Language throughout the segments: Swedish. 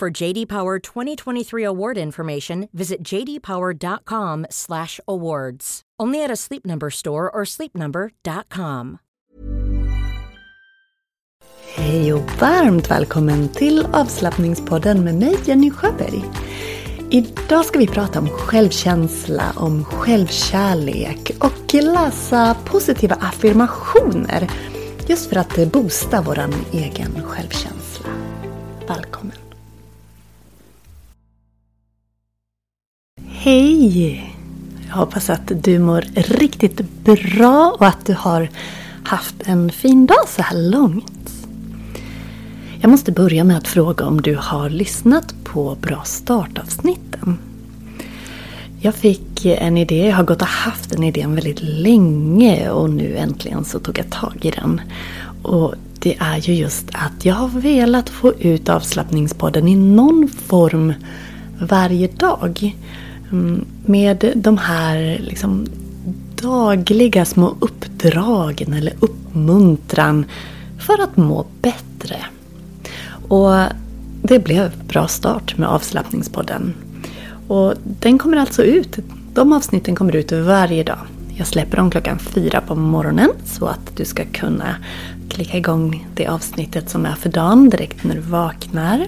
For JD Power 2023 award information, visit jdpower.com/awards. Only at a Sleep Number store or sleepnumber.com. Hej och varmt välkommen till avslappningspodden med mig Jenny Sjöberg. Idag ska vi prata om självkänsla, om självkärlek och läsa positiva affirmationer just för att boosta vår egen självkänsla. Välkommen! Hej! Jag hoppas att du mår riktigt bra och att du har haft en fin dag så här långt. Jag måste börja med att fråga om du har lyssnat på Bra startavsnitten. Jag fick en idé, jag har gått och haft den idén väldigt länge och nu äntligen så tog jag tag i den. Och det är ju just att jag har velat få ut avslappningspodden i någon form varje dag. Mm. Med de här liksom dagliga små uppdragen eller uppmuntran för att må bättre. Och det blev bra start med avslappningspodden. Och den kommer alltså ut, de avsnitten kommer ut varje dag. Jag släpper dem klockan fyra på morgonen så att du ska kunna klicka igång det avsnittet som är för dagen direkt när du vaknar.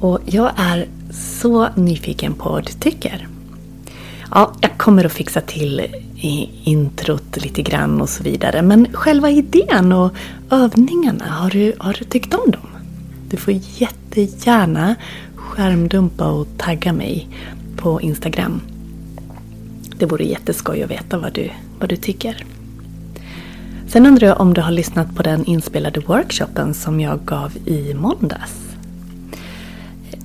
Och jag är så nyfiken på vad du tycker. Ja, jag kommer att fixa till i introt lite grann och så vidare. Men själva idén och övningarna, har du, har du tyckt om dem? Du får jättegärna skärmdumpa och tagga mig på Instagram. Det vore jätteskoj att veta vad du, vad du tycker. Sen undrar jag om du har lyssnat på den inspelade workshopen som jag gav i måndags.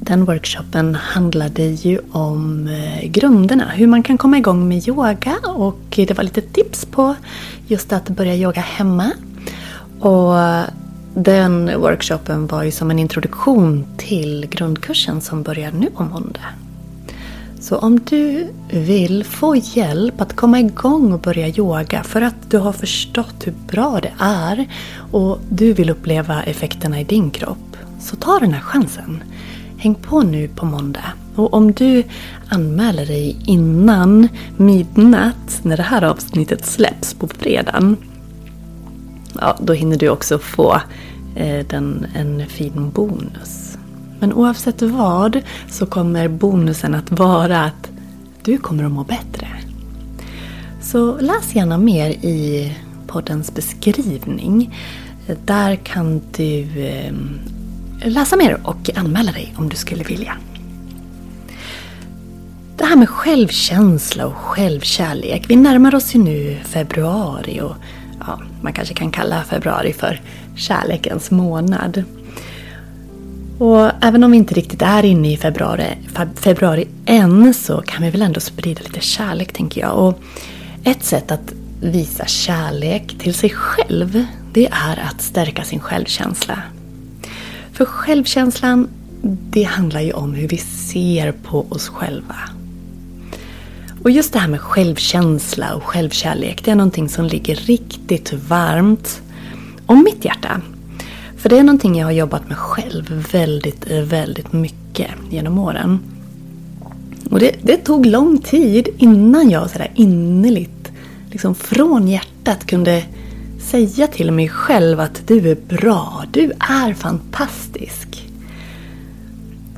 Den workshopen handlade ju om eh, grunderna, hur man kan komma igång med yoga och det var lite tips på just att börja yoga hemma. Och den workshopen var ju som en introduktion till grundkursen som börjar nu på måndag. Så om du vill få hjälp att komma igång och börja yoga för att du har förstått hur bra det är och du vill uppleva effekterna i din kropp, så ta den här chansen. Häng på nu på måndag. Och om du anmäler dig innan midnatt när det här avsnittet släpps på fredagen ja, då hinner du också få eh, den, en fin bonus. Men oavsett vad så kommer bonusen att vara att du kommer att må bättre. Så läs gärna mer i poddens beskrivning. Där kan du eh, läsa mer och anmäla dig om du skulle vilja. Det här med självkänsla och självkärlek. Vi närmar oss ju nu februari och ja, man kanske kan kalla februari för kärlekens månad. Och även om vi inte riktigt är inne i februari, februari än så kan vi väl ändå sprida lite kärlek tänker jag. Och ett sätt att visa kärlek till sig själv det är att stärka sin självkänsla. För självkänslan det handlar ju om hur vi ser på oss själva. Och just det här med självkänsla och självkärlek, det är någonting som ligger riktigt varmt om mitt hjärta. För det är någonting jag har jobbat med själv väldigt, väldigt mycket genom åren. Och det, det tog lång tid innan jag sådär innerligt, liksom från hjärtat kunde säga till mig själv att du är bra, du är fantastisk.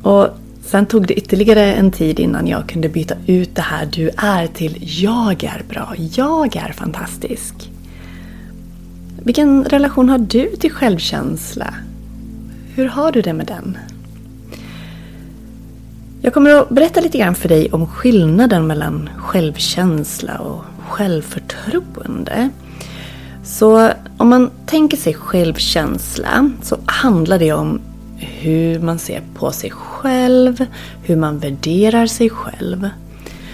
Och sen tog det ytterligare en tid innan jag kunde byta ut det här du är till jag är bra, jag är fantastisk. Vilken relation har du till självkänsla? Hur har du det med den? Jag kommer att berätta lite grann för dig om skillnaden mellan självkänsla och självförtroende. Så om man tänker sig självkänsla så handlar det om hur man ser på sig själv, hur man värderar sig själv.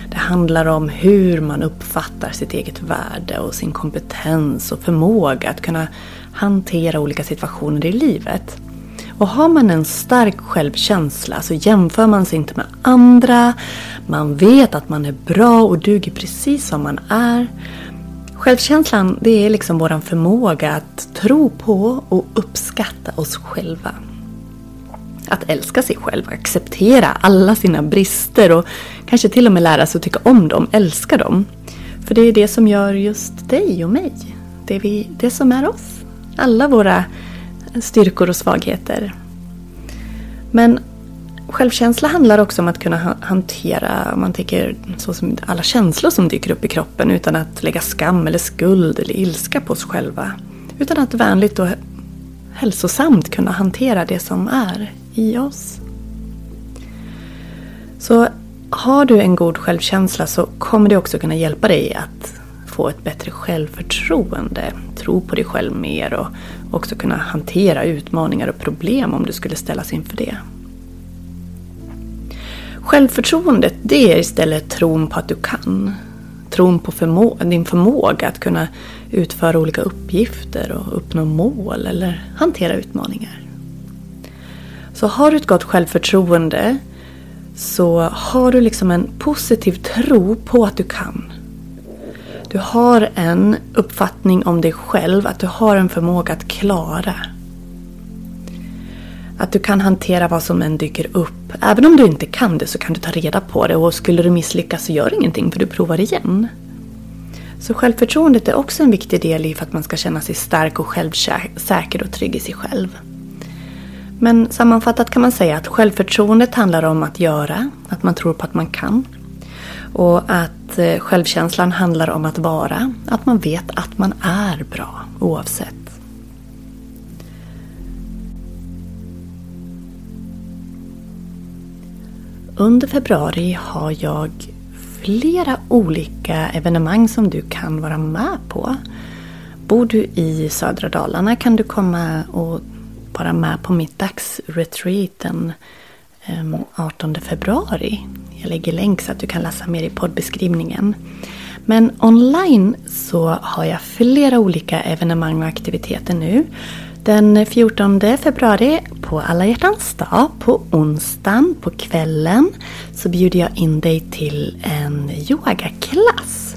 Det handlar om hur man uppfattar sitt eget värde och sin kompetens och förmåga att kunna hantera olika situationer i livet. Och har man en stark självkänsla så jämför man sig inte med andra. Man vet att man är bra och duger precis som man är. Självkänslan det är liksom vår förmåga att tro på och uppskatta oss själva. Att älska sig själv, acceptera alla sina brister och kanske till och med lära sig att tycka om dem, älska dem. För det är det som gör just dig och mig. Det, är vi, det som är oss. Alla våra styrkor och svagheter. Men självkänsla handlar också om att kunna hantera, om man tänker så som alla känslor som dyker upp i kroppen utan att lägga skam eller skuld eller ilska på oss själva. Utan att vänligt och hälsosamt kunna hantera det som är i oss. Så har du en god självkänsla så kommer det också kunna hjälpa dig att få ett bättre självförtroende, tro på dig själv mer och också kunna hantera utmaningar och problem om du skulle ställas inför det. Självförtroendet det är istället tron på att du kan. Tron på förmå din förmåga att kunna utföra olika uppgifter och uppnå mål eller hantera utmaningar. Så har du ett gott självförtroende så har du liksom en positiv tro på att du kan. Du har en uppfattning om dig själv, att du har en förmåga att klara. Att du kan hantera vad som än dyker upp. Även om du inte kan det så kan du ta reda på det och skulle du misslyckas så gör ingenting för du provar igen. Så självförtroendet är också en viktig del i för att man ska känna sig stark och självsäker och trygg i sig själv. Men sammanfattat kan man säga att självförtroendet handlar om att göra, att man tror på att man kan. Och att eh, självkänslan handlar om att vara, att man vet att man är bra oavsett. Under februari har jag flera olika evenemang som du kan vara med på. Bor du i södra Dalarna kan du komma och vara med på mitt dagsretreat den 18 ehm, februari. Jag lägger länk så att du kan läsa mer i poddbeskrivningen. Men online så har jag flera olika evenemang och aktiviteter nu. Den 14 februari på alla hjärtans dag, på onsdagen på kvällen, så bjuder jag in dig till en yogaklass.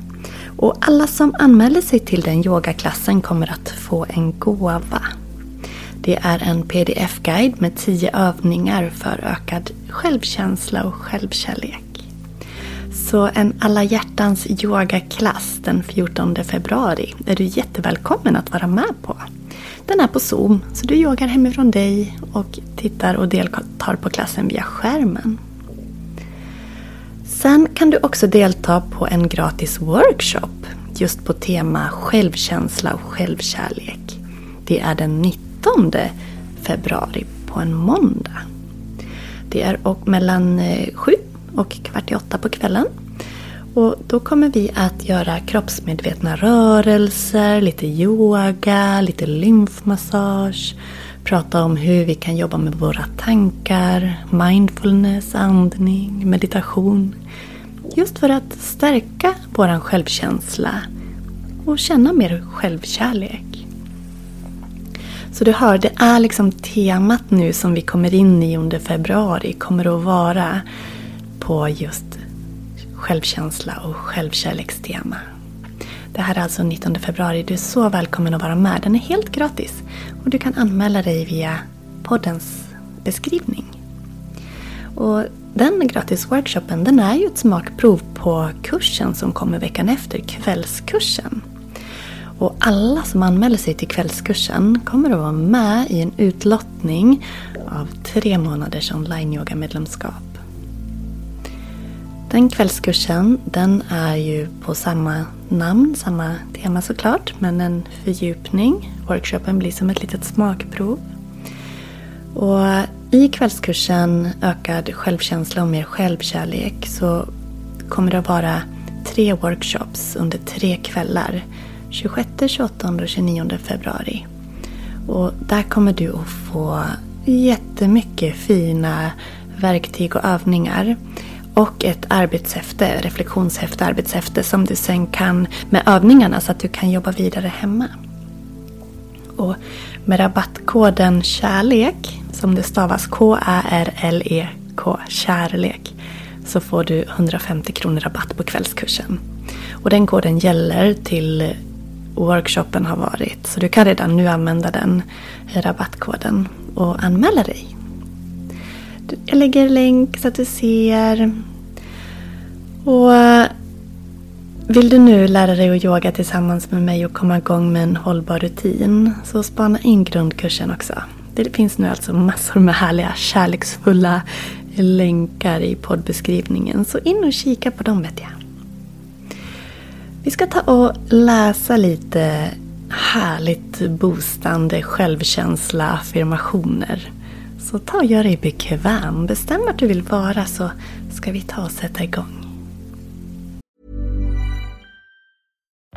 Och alla som anmäler sig till den yogaklassen kommer att få en gåva. Det är en pdf-guide med 10 övningar för ökad självkänsla och självkärlek. Så en alla hjärtans yogaklass den 14 februari är du jättevälkommen att vara med på. Den är på Zoom, så du yogar hemifrån dig och tittar och deltar på klassen via skärmen. Sen kan du också delta på en gratis workshop just på tema självkänsla och självkärlek. Det är den 19 februari på en måndag. Det är mellan eh, sju och kvart i åtta på kvällen. Och då kommer vi att göra kroppsmedvetna rörelser, lite yoga, lite lymfmassage. Prata om hur vi kan jobba med våra tankar, mindfulness, andning, meditation. Just för att stärka vår självkänsla och känna mer självkärlek. Så du hör, det är liksom temat nu som vi kommer in i under februari kommer att vara på just självkänsla och självkärlekstema. Det här är alltså 19 februari. Du är så välkommen att vara med. Den är helt gratis. Och du kan anmäla dig via poddens beskrivning. Och den gratisworkshopen den är ju ett smakprov på kursen som kommer veckan efter, kvällskursen. Och alla som anmäler sig till kvällskursen kommer att vara med i en utlottning av tre månaders online-yoga-medlemskap. Den kvällskursen den är ju på samma namn, samma tema såklart, men en fördjupning. Workshopen blir som ett litet smakprov. Och i kvällskursen Ökad självkänsla och mer självkärlek så kommer det att vara tre workshops under tre kvällar. 26, 28 och 29 februari. Och där kommer du att få jättemycket fina verktyg och övningar. Och ett arbetshäfte, reflektionshäfte, arbetshäfte som du sen kan med övningarna så att du kan jobba vidare hemma. Och med rabattkoden KÄRLEK, som det stavas K-Ä-R-L-E-K, kärlek, så får du 150 kronor rabatt på kvällskursen. Och den koden gäller till workshopen har varit. Så du kan redan nu använda den eh, rabattkoden och anmäla dig. Jag lägger länk så att du ser. Och eh, vill du nu lära dig att yoga tillsammans med mig och komma igång med en hållbar rutin så spana in grundkursen också. Det finns nu alltså massor med härliga kärleksfulla länkar i poddbeskrivningen så in och kika på dem vet jag. Vi ska ta och läsa lite härligt boostande självkänsla affirmationer. Så ta och gör dig bekväm. Bestäm vart du vill vara så ska vi ta och sätta igång.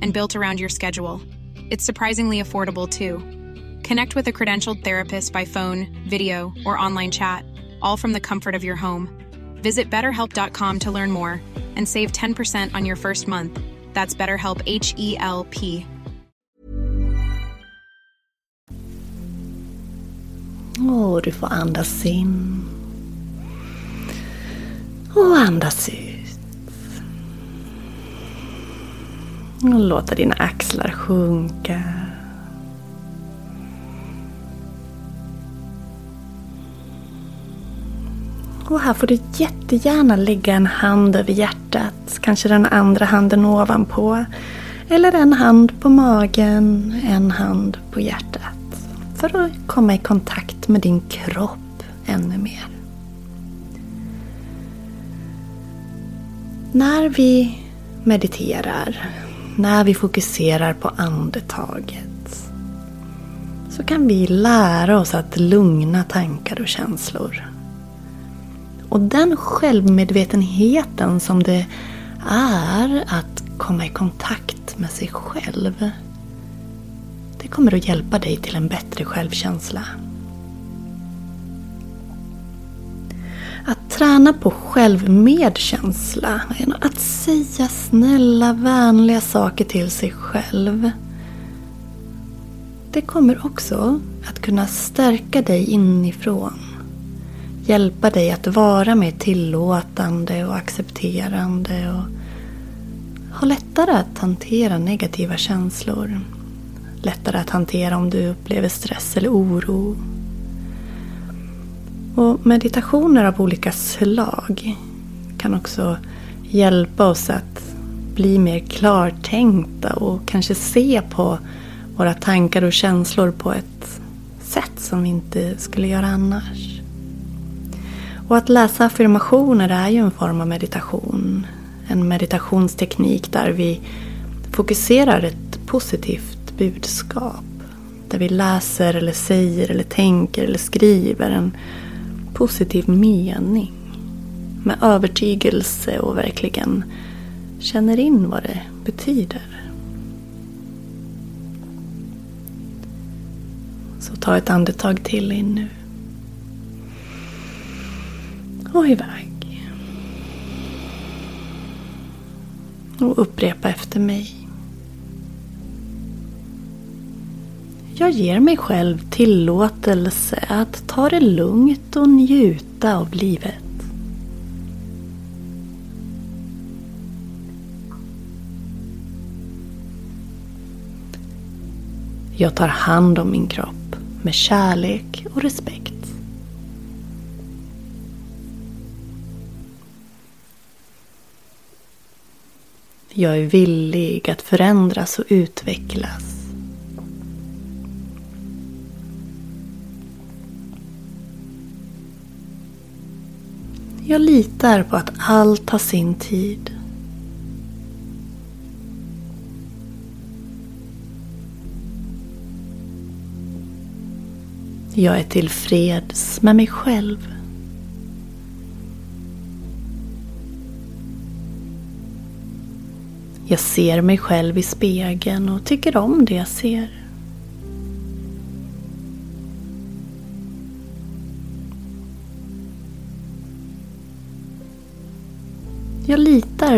and built around your schedule. It's surprisingly affordable too. Connect with a credentialed therapist by phone, video, or online chat, all from the comfort of your home. Visit betterhelp.com to learn more and save 10% on your first month. That's BetterHelp H E L P. Och du får andas in. Och andas ut. Och låta dina axlar sjunka. Och här får du jättegärna lägga en hand över hjärtat, kanske den andra handen ovanpå. Eller en hand på magen, en hand på hjärtat. För att komma i kontakt med din kropp ännu mer. När vi mediterar, när vi fokuserar på andetaget så kan vi lära oss att lugna tankar och känslor. Och den självmedvetenheten som det är att komma i kontakt med sig själv. Det kommer att hjälpa dig till en bättre självkänsla. Träna på självmedkänsla, att säga snälla, vänliga saker till sig själv. Det kommer också att kunna stärka dig inifrån hjälpa dig att vara mer tillåtande och accepterande och ha lättare att hantera negativa känslor. Lättare att hantera om du upplever stress eller oro. Och meditationer av olika slag kan också hjälpa oss att bli mer klartänkta och kanske se på våra tankar och känslor på ett sätt som vi inte skulle göra annars. Och att läsa affirmationer är ju en form av meditation. En meditationsteknik där vi fokuserar ett positivt budskap. där vi läser eller säger eller tänker eller skriver en positiv mening. Med övertygelse och verkligen känner in vad det betyder. Så ta ett andetag till in nu. Och iväg. Och upprepa efter mig. Jag ger mig själv tillåtelse att ta det lugnt och njuta av livet. Jag tar hand om min kropp med kärlek och respekt. Jag är villig att förändras och utvecklas. Jag litar på att allt tar sin tid. Jag är tillfreds med mig själv. Jag ser mig själv i spegeln och tycker om det jag ser.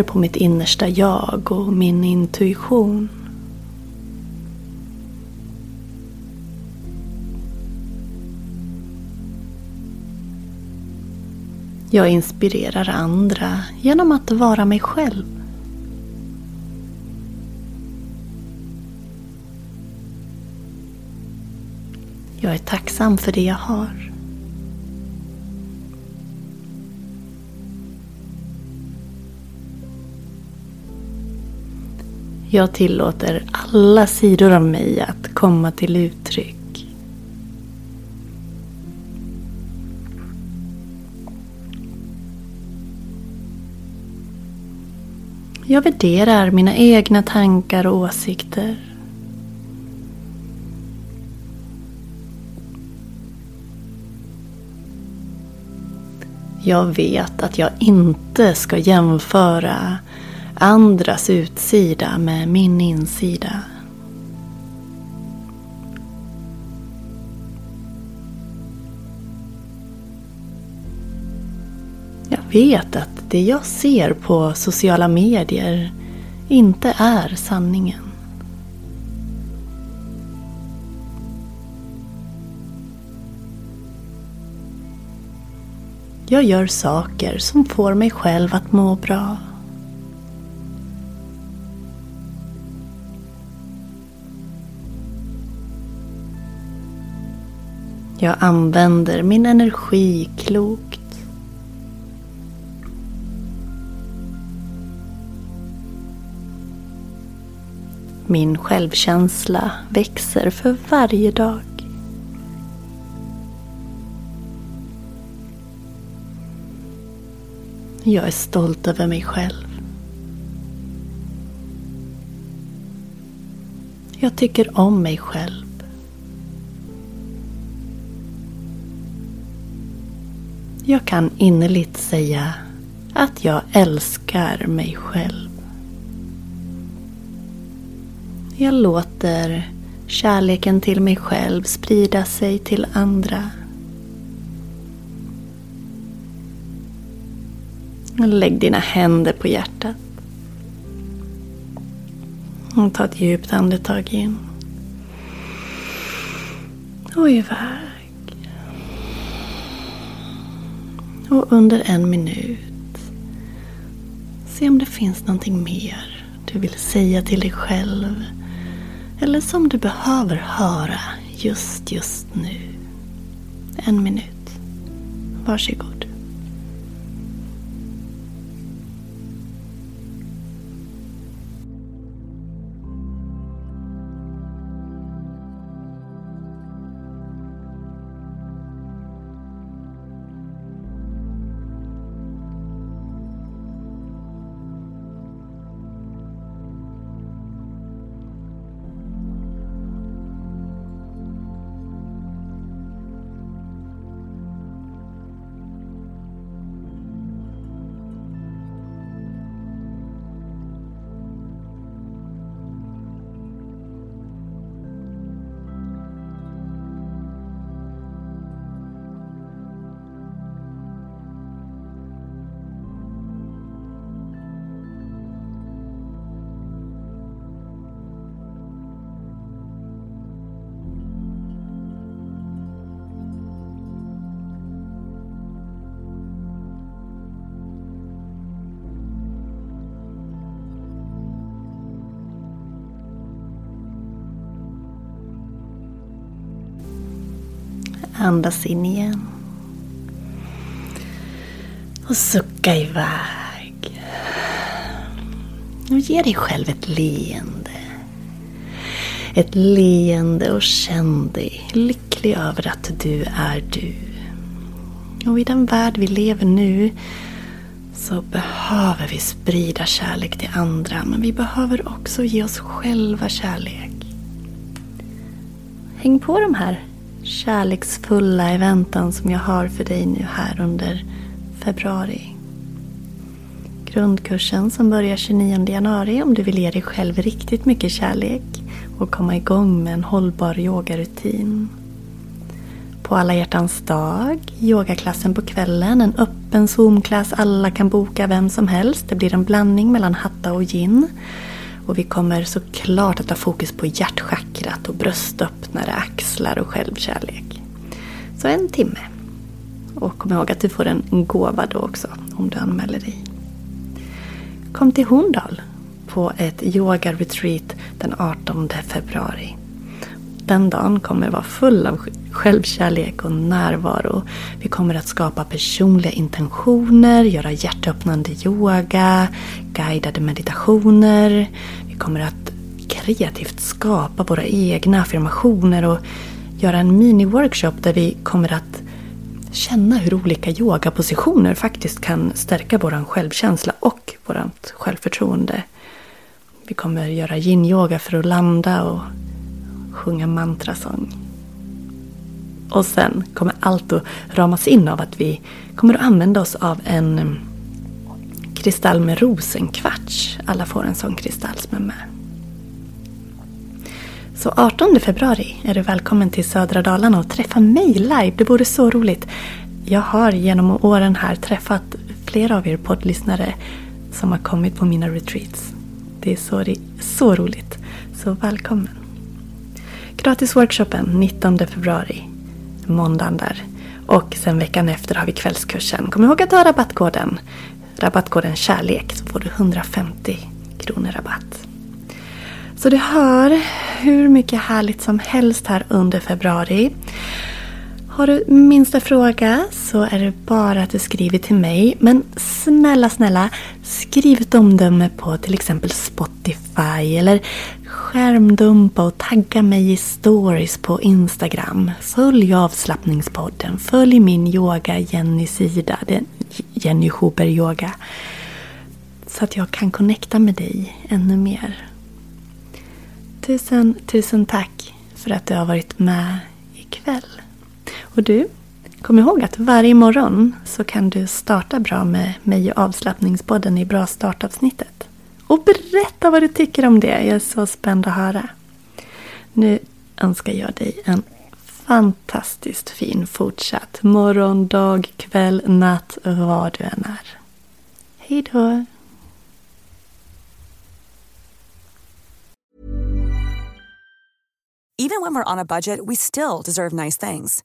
Lyssnar på mitt innersta jag och min intuition. Jag inspirerar andra genom att vara mig själv. Jag är tacksam för det jag har. Jag tillåter alla sidor av mig att komma till uttryck. Jag värderar mina egna tankar och åsikter. Jag vet att jag inte ska jämföra andras utsida med min insida. Jag vet att det jag ser på sociala medier inte är sanningen. Jag gör saker som får mig själv att må bra. Jag använder min energi klokt. Min självkänsla växer för varje dag. Jag är stolt över mig själv. Jag tycker om mig själv. Jag kan innerligt säga att jag älskar mig själv. Jag låter kärleken till mig själv sprida sig till andra. Lägg dina händer på hjärtat. Och ta ett djupt andetag in. Och iväg. Och under en minut. Se om det finns någonting mer du vill säga till dig själv. Eller som du behöver höra just, just nu. En minut. Varsågod. Andas in igen. Och sucka iväg. Och ge dig själv ett leende. Ett leende och känn dig lycklig över att du är du. Och i den värld vi lever nu så behöver vi sprida kärlek till andra. Men vi behöver också ge oss själva kärlek. Häng på de här kärleksfulla i väntan som jag har för dig nu här under februari. Grundkursen som börjar 29 januari om du vill ge dig själv riktigt mycket kärlek och komma igång med en hållbar yogarutin. På alla hjärtans dag, yogaklassen på kvällen, en öppen zoomklass alla kan boka vem som helst. Det blir en blandning mellan hatta och gin. Och vi kommer såklart att ha fokus på hjärtchakrat och bröstöppnare, axlar och självkärlek. Så en timme. Och kom ihåg att du får en gåva då också om du anmäler dig. Kom till Horndal på ett yoga-retreat den 18 februari. Den dagen kommer vara full av självkärlek och närvaro. Vi kommer att skapa personliga intentioner, göra hjärtöppnande yoga, guidade meditationer. Vi kommer att kreativt skapa våra egna affirmationer och göra en mini-workshop där vi kommer att känna hur olika yogapositioner faktiskt kan stärka vår självkänsla och vårt självförtroende. Vi kommer göra yin-yoga för att landa och sjunga mantrasång. Och sen kommer allt att ramas in av att vi kommer att använda oss av en mm, kristall med rosenkvarts. Alla får en sån kristall som är med. Så 18 februari är du välkommen till södra Dalarna och träffa mig live. Det vore så roligt. Jag har genom åren här träffat flera av er poddlyssnare som har kommit på mina retreats. Det är så, så roligt. Så välkommen. Gratisworkshopen 19 februari. Måndagen där. Och sen veckan efter har vi kvällskursen. Kom ihåg att ta rabattkoden. Rabattkoden kärlek så får du 150 kronor rabatt. Så du hör hur mycket härligt som helst här under februari. Har du minsta fråga så är det bara att du skriver till mig. Men snälla, snälla, skriv ett omdöme på till exempel Spotify eller skärmdumpa och tagga mig i stories på Instagram. Följ avslappningspodden. Följ min yoga Jenny-sida. Jenny Huber Yoga. Så att jag kan connecta med dig ännu mer. Tusen, tusen tack för att du har varit med ikväll. Och du, kom ihåg att varje morgon så kan du starta bra med mig och avslappningspodden i Bra startavsnittet. Och berätta vad du tycker om det. Jag är så spänd att höra. Nu önskar jag dig en fantastiskt fin fortsatt morgon, dag, kväll, natt, var du än är. Hej då! Even when we're on a budget we still deserve nice things.